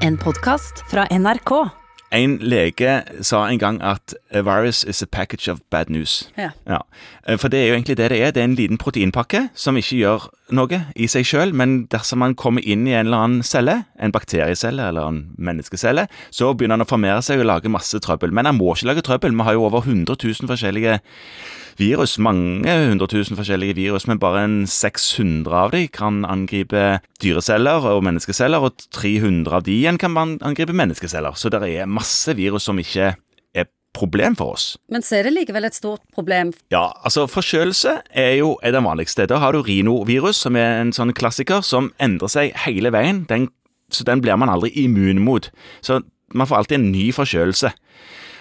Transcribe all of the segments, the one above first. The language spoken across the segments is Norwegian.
En podkast fra NRK. En lege sa en gang at a virus is a package of bad news. Ja. Ja. For det er jo egentlig det det er. Det er en liten proteinpakke som ikke gjør noe i seg sjøl, men dersom man kommer inn i en eller annen celle, en bakteriecelle eller en menneskecelle, så begynner den å formere seg og lage masse trøbbel. Men den må ikke lage trøbbel. Vi har jo over 100 000 forskjellige virus, mange hundre tusen forskjellige virus, men bare en 600 av de kan angripe dyreceller og menneskeceller, og 300 av de igjen kan man angripe menneskeceller. Så det er masse virus som ikke er problem for oss. Men så er det likevel et stort problem. Ja, altså forkjølelse er jo er det vanligste. Da har du rinovirus, som er en sånn klassiker, som endrer seg hele veien. Den, så den blir man aldri immun mot. Så man får alltid en ny forkjølelse.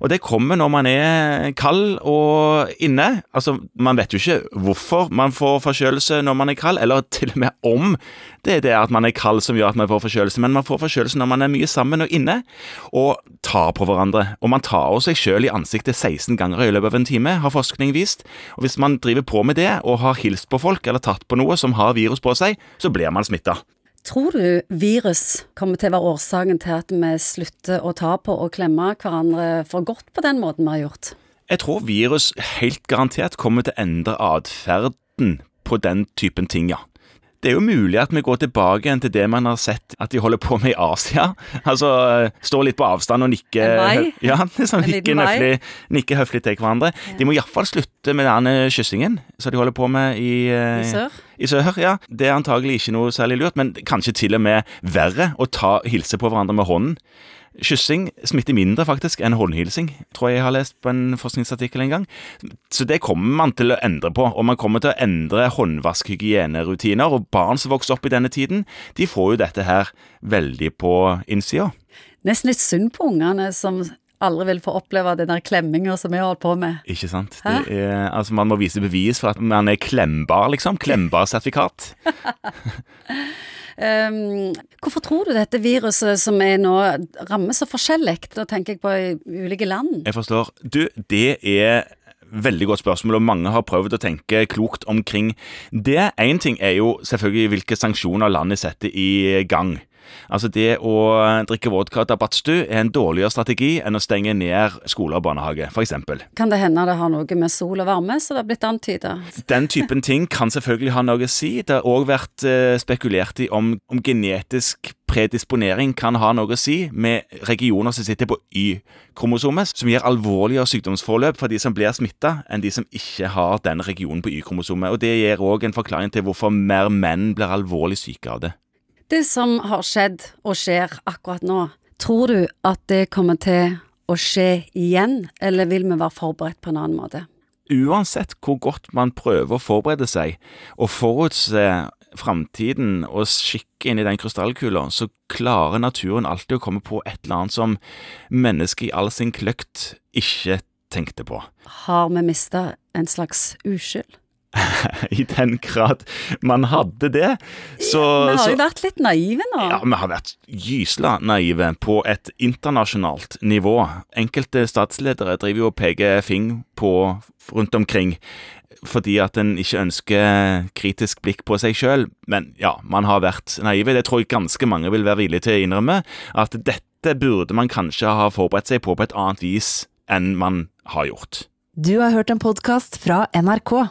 Og det kommer når man er kald og inne. Altså, Man vet jo ikke hvorfor man får forkjølelse når man er kald, eller til og med om det er det at man er kald som gjør at man får forkjølelse, men man får forkjølelse når man er mye sammen og inne, og tar på hverandre. Og man tar seg sjøl i ansiktet 16 ganger i løpet av en time, har forskning vist. Og hvis man driver på med det, og har hilst på folk eller tatt på noe som har virus på seg, så blir man smitta. Tror du virus kommer til å være årsaken til at vi slutter å ta på og klemme hverandre for godt på den måten vi har gjort? Jeg tror virus helt garantert kommer til å endre atferden på den typen ting, ja. Det er jo mulig at vi går tilbake igjen til det man har sett at de holder på med i Asia. Altså står litt på avstand og nikke? Ja, liksom, nikke, nøflig, nikke høflig, til hverandre. De må iallfall slutte med den eh, kyssingen som de holder på med i, eh, I sør? I sør, ja. Det er antagelig ikke noe særlig lurt, men kanskje til og med verre å ta, hilse på hverandre med hånden. Kyssing smitter mindre faktisk enn håndhilsing, tror jeg jeg har lest på en forskningsartikkel en gang. Så det kommer man til å endre på, og man kommer til å endre håndvaskhygienerutiner. Og barn som vokser opp i denne tiden, de får jo dette her veldig på innsida. Nesten litt synd på ungene som aldri vil få oppleve den der klemminga som vi har holdt på med. Ikke sant? Det er, altså Man må vise bevis for at man er klembar, liksom. Klembar sertifikat. Um, hvorfor tror du dette viruset som er nå rammer så forskjellig? Da tenker jeg på i ulike land. Jeg forstår. Du, det er veldig godt spørsmål, og mange har prøvd å tenke klokt omkring det. Én ting er jo selvfølgelig hvilke sanksjoner landet setter i gang. Altså Det å drikke vodka tabatstu er en dårligere strategi enn å stenge ned skole og barnehage, f.eks. Kan det hende det har noe med sol og varme, som det har blitt antyda? Den typen ting kan selvfølgelig ha noe å si. Det har òg vært eh, spekulert i om, om genetisk predisponering kan ha noe å si med regioner som sitter på Y-kromosomet, som gir alvorligere sykdomsforløp for de som blir smitta, enn de som ikke har den regionen på Y-kromosomet. Og Det gir òg en forklaring til hvorfor mer menn blir alvorlig syke av det. Det som har skjedd og skjer akkurat nå, tror du at det kommer til å skje igjen, eller vil vi være forberedt på en annen måte? Uansett hvor godt man prøver å forberede seg og forutse framtiden og skikke inn i den krystallkula, så klarer naturen alltid å komme på et eller annet som mennesket i all sin kløkt ikke tenkte på. Har vi mista en slags uskyld? I den grad man hadde det, så vi har så- jo vært litt naive nå. Ja, vi har vært gysla naive på et internasjonalt nivå. Enkelte statsledere driver jo og peker fing på rundt omkring fordi at en ikke ønsker kritisk blikk på seg sjøl. Men ja, man har vært naive. Det tror jeg ganske mange vil være villige til å innrømme. At dette burde man kanskje ha forberedt seg på på et annet vis enn man har gjort. Du har hørt en podkast fra NRK.